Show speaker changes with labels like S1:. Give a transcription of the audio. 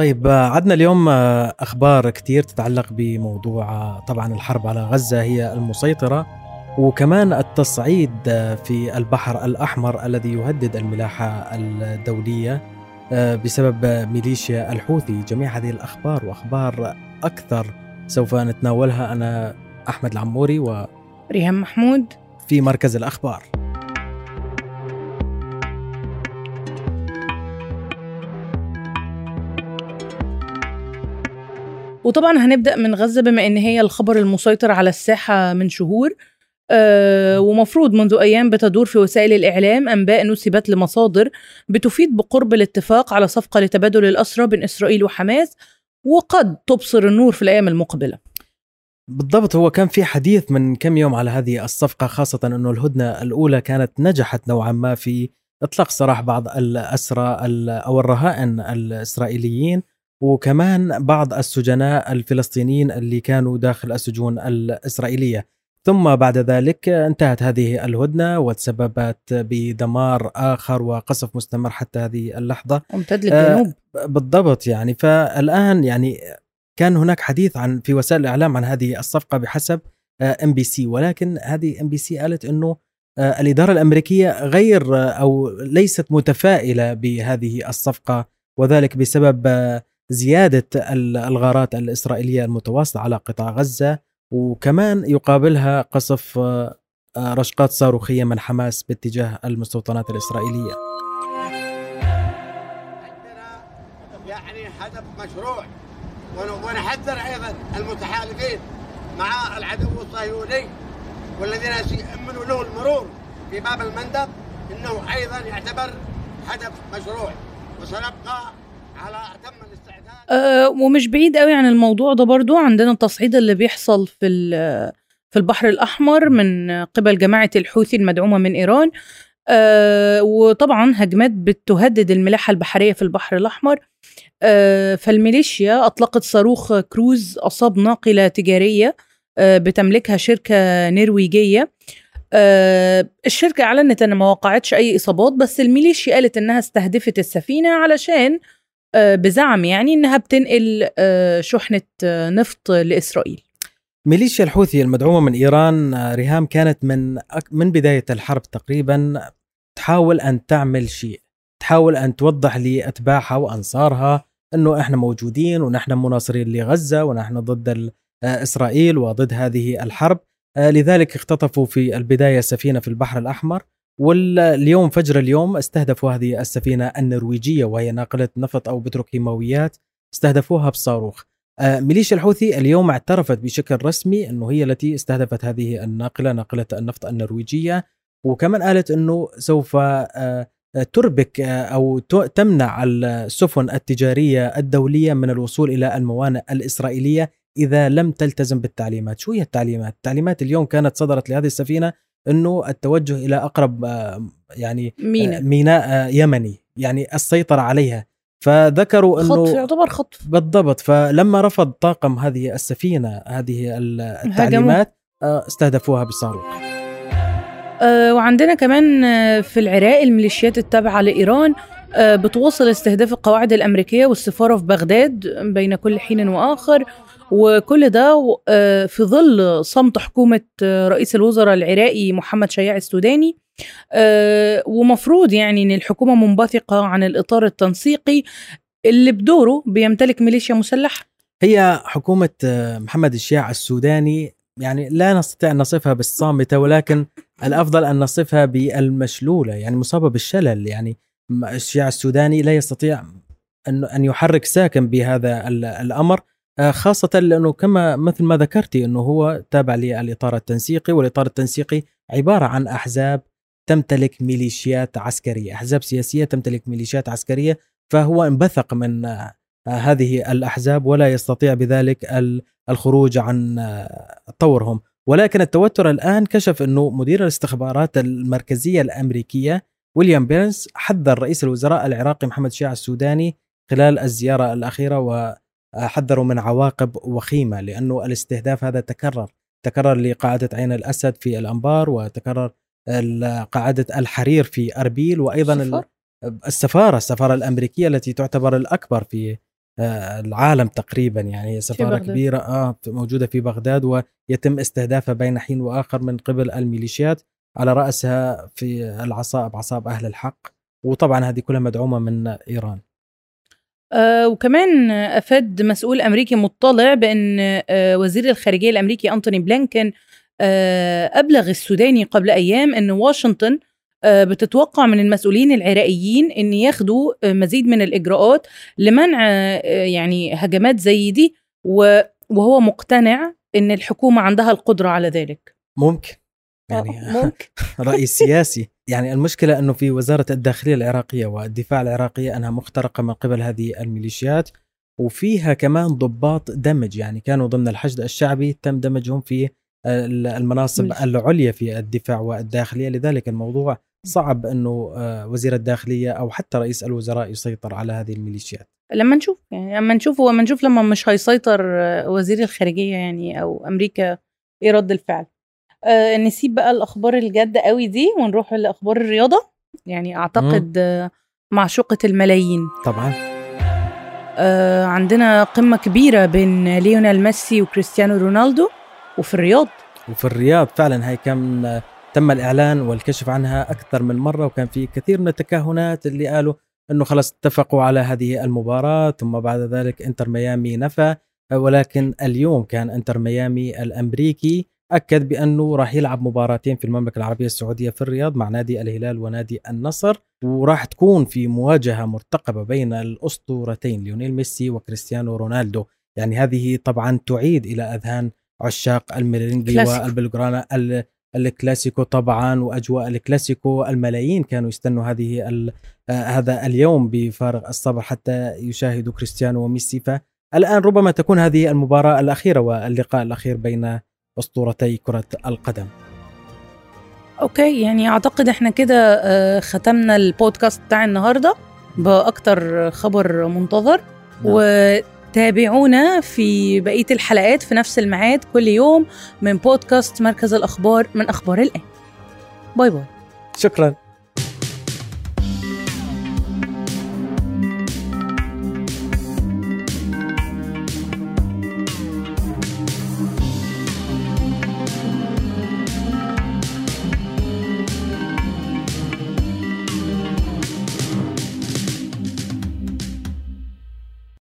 S1: طيب عدنا اليوم أخبار كثير تتعلق بموضوع طبعا الحرب على غزة هي المسيطرة وكمان التصعيد في البحر الأحمر الذي يهدد الملاحه الدولية بسبب ميليشيا الحوثي. جميع هذه الأخبار وأخبار أكثر سوف نتناولها أنا أحمد العموري و
S2: ريهام محمود.
S1: في مركز الأخبار.
S2: وطبعا هنبدأ من غزة بما إن هي الخبر المسيطر على الساحة من شهور أه ومفروض منذ أيام بتدور في وسائل الإعلام أنباء نسبت لمصادر بتفيد بقرب الاتفاق على صفقة لتبادل الأسرى بين إسرائيل وحماس وقد تبصر النور في الأيام المقبلة.
S1: بالضبط هو كان في حديث من كم يوم على هذه الصفقة خاصة إنه الهدنة الأولى كانت نجحت نوعا ما في إطلاق سراح بعض الأسرى أو الرهائن الإسرائيليين وكمان بعض السجناء الفلسطينيين اللي كانوا داخل السجون الإسرائيلية. ثم بعد ذلك انتهت هذه الهدنة وتسببت بدمار آخر وقصف مستمر حتى هذه اللحظة.
S2: امتد للجنوب.
S1: آه بالضبط يعني. فالآن يعني كان هناك حديث عن في وسائل الإعلام عن هذه الصفقة بحسب ام بي سي ولكن هذه ام بي سي قالت إنه آه الإدارة الأمريكية غير أو ليست متفائلة بهذه الصفقة وذلك بسبب آه زيادة الغارات الإسرائيلية المتواصلة على قطاع غزة وكمان يقابلها قصف رشقات صاروخية من حماس باتجاه المستوطنات الإسرائيلية.
S3: يعني هدف مشروع ونحذر أيضا المتحالفين مع العدو الصهيوني والذين يأمنوا له المرور في باب المندب إنه أيضا يعتبر هدف مشروع وسنبقى على أتم الاستعداد
S2: أه ومش بعيد قوي عن الموضوع ده برضو. عندنا التصعيد اللي بيحصل في في البحر الأحمر من قبل جماعة الحوثي المدعومة من إيران. أه وطبعا هجمات بتهدد الملاحة البحرية في البحر الأحمر. أه فالميليشيا أطلقت صاروخ كروز اصاب ناقله تجارية أه بتملكها شركة نرويجية. أه الشركة أعلنت إن ما وقعتش أي إصابات بس الميليشيا قالت إنها استهدفت السفينة علشان بزعم يعني إنها بتنقل شحنة نفط لإسرائيل.
S1: ميليشيا الحوثي المدعومة من إيران ريهام كانت من من بداية الحرب تقريبا تحاول أن تعمل شيء، تحاول أن توضح لأتباعها وأنصارها إنه إحنا موجودين ونحن مناصرين لغزة ونحن ضد إسرائيل وضد هذه الحرب، لذلك اختطفوا في البداية سفينة في البحر الأحمر واليوم فجر اليوم استهدفوا هذه السفينة النرويجية وهي ناقلة نفط أو بتروكيماويات استهدفوها بصاروخ. ميليشيا الحوثي اليوم اعترفت بشكل رسمي إنه هي التي استهدفت هذه الناقلة ناقلة النفط النرويجية وكمان قالت إنه سوف تربك أو تمنع السفن التجارية الدولية من الوصول إلى الموانئ الإسرائيلية إذا لم تلتزم بالتعليمات، شو هي التعليمات؟ التعليمات اليوم كانت صدرت لهذه السفينة إنه التوجه إلى أقرب يعني
S2: ميناء.
S1: ميناء يمني يعني السيطرة عليها. فذكروا إنه
S2: خطف يعتبر خطف.
S1: بالضبط. فلما رفض طاقم هذه السفينة هذه التعليمات استهدفوها بصاروخ
S2: أه وعندنا كمان في العراق الميليشيات التابعة لإيران بتواصل استهداف القواعد الأمريكية والسفارة في بغداد بين كل حين وآخر. وكل ده في ظل صمت حكومة رئيس الوزراء العراقي محمد شياع السوداني ومفروض يعني أن الحكومة منبثقة عن الإطار التنسيقي اللي بدوره بيمتلك ميليشيا مسلحة.
S1: هي حكومة محمد الشياع السوداني يعني لا نستطيع أن نصفها بالصامتة ولكن الأفضل أن نصفها بالمشلولة يعني مصابة بالشلل يعني الشياع السوداني لا يستطيع أن يحرك ساكن بهذا الأمر. خاصة لأنه كما مثل ما ذكرتي أنه هو تابع للإطار التنسيقي والإطار التنسيقي عبارة عن أحزاب تمتلك ميليشيات عسكرية. أحزاب سياسية تمتلك ميليشيات عسكرية فهو انبثق من هذه الأحزاب ولا يستطيع بذلك الخروج عن طورهم. ولكن التوتر الآن كشف أنه مدير الاستخبارات المركزية الأمريكية ويليام بيرنس حذر رئيس الوزراء العراقي محمد شيع السوداني خلال الزيارة الأخيرة و حذروا من عواقب وخيمة لأنه الاستهداف هذا تكرر تكرر لقاعدة عين الأسد في الأنبار وتكرر قاعدة الحرير في أربيل وأيضا
S2: السفارة.
S1: السفارة السفارة الأمريكية التي تعتبر الأكبر في آه، العالم تقريبا يعني
S2: سفارة.
S1: كبيرة آه موجودة في بغداد ويتم استهدافها بين حين وآخر من قبل الميليشيات على رأسها في العصائب عصائب أهل الحق وطبعا هذه كلها مدعومة من إيران
S2: آه وكمان أفاد مسؤول أمريكي مطلع بأن آه وزير الخارجية الأمريكي أنتوني بلينكن آه أبلغ السوداني قبل أيام أن واشنطن آه بتتوقع من المسؤولين العراقيين أن ياخدوا آه مزيد من الإجراءات لمنع آه يعني هجمات زي دي وهو مقتنع أن الحكومة عندها القدرة على ذلك.
S1: ممكن.
S2: آه،
S1: يعني
S2: ممكن.
S1: رأي سياسي. يعني المشكلة أنه في وزارة الداخلية العراقية والدفاع العراقية أنها مخترقة من قبل هذه الميليشيات وفيها كمان ضباط دمج. يعني كانوا ضمن الحشد الشعبي تم دمجهم في ال- المناصب. العليا في الدفاع والداخلية. لذلك الموضوع صعب أنه آه، وزير الداخلية أو حتى رئيس الوزراء يسيطر على هذه الميليشيات.
S2: لما نشوف يعني لما نشوف لما نشوف لما مش هيسيطر آه، وزير الخارجية يعني أو أمريكا إيه رد الفعل. آه نسيب بقى الأخبار الجد قوي دي ونروح لأخبار الرياضة. يعني أعتقد آه معشوقه الملايين.
S1: طبعا.
S2: آه عندنا قمة كبيرة بين ليونيل ميسي وكريستيانو رونالدو وفي الرياض.
S1: وفي الرياض فعلا هي كان تم الإعلان والكشف عنها أكثر من مرة وكان في كثير من التكهنات اللي قالوا إنه خلاص اتفقوا على هذه المباراة ثم بعد ذلك إنتر ميامي نفى ولكن اليوم كان إنتر ميامي الأمريكي أكد بأنه راح يلعب مباراتين في المملكة العربية السعودية في الرياض مع نادي الهلال ونادي النصر وراح تكون في مواجهة مرتقبة بين الأسطورتين ليونيل ميسي وكريستيانو رونالدو يعني هذه طبعا تعيد إلى أذهان عشاق الميرينجي. والبلوغرانا ال- الكلاسيكو طبعا وأجواء الكلاسيكو الملايين كانوا يستنوا هذه آه، هذا اليوم بفارغ الصبر حتى يشاهدوا كريستيانو وميسي فالآن ربما تكون هذه المباراة الأخيرة واللقاء الأخير بين أسطورتي كرة القدم.
S2: okay يعني أعتقد إحنا كده آه ختمنا البودكاست بتاع النهارده بأكتر خبر منتظر.
S1: نعم.
S2: وتابعونا في بقية الحلقات في نفس الميعاد كل يوم من بودكاست مركز الأخبار من أخبار الآن. باي باي.
S1: شكرا.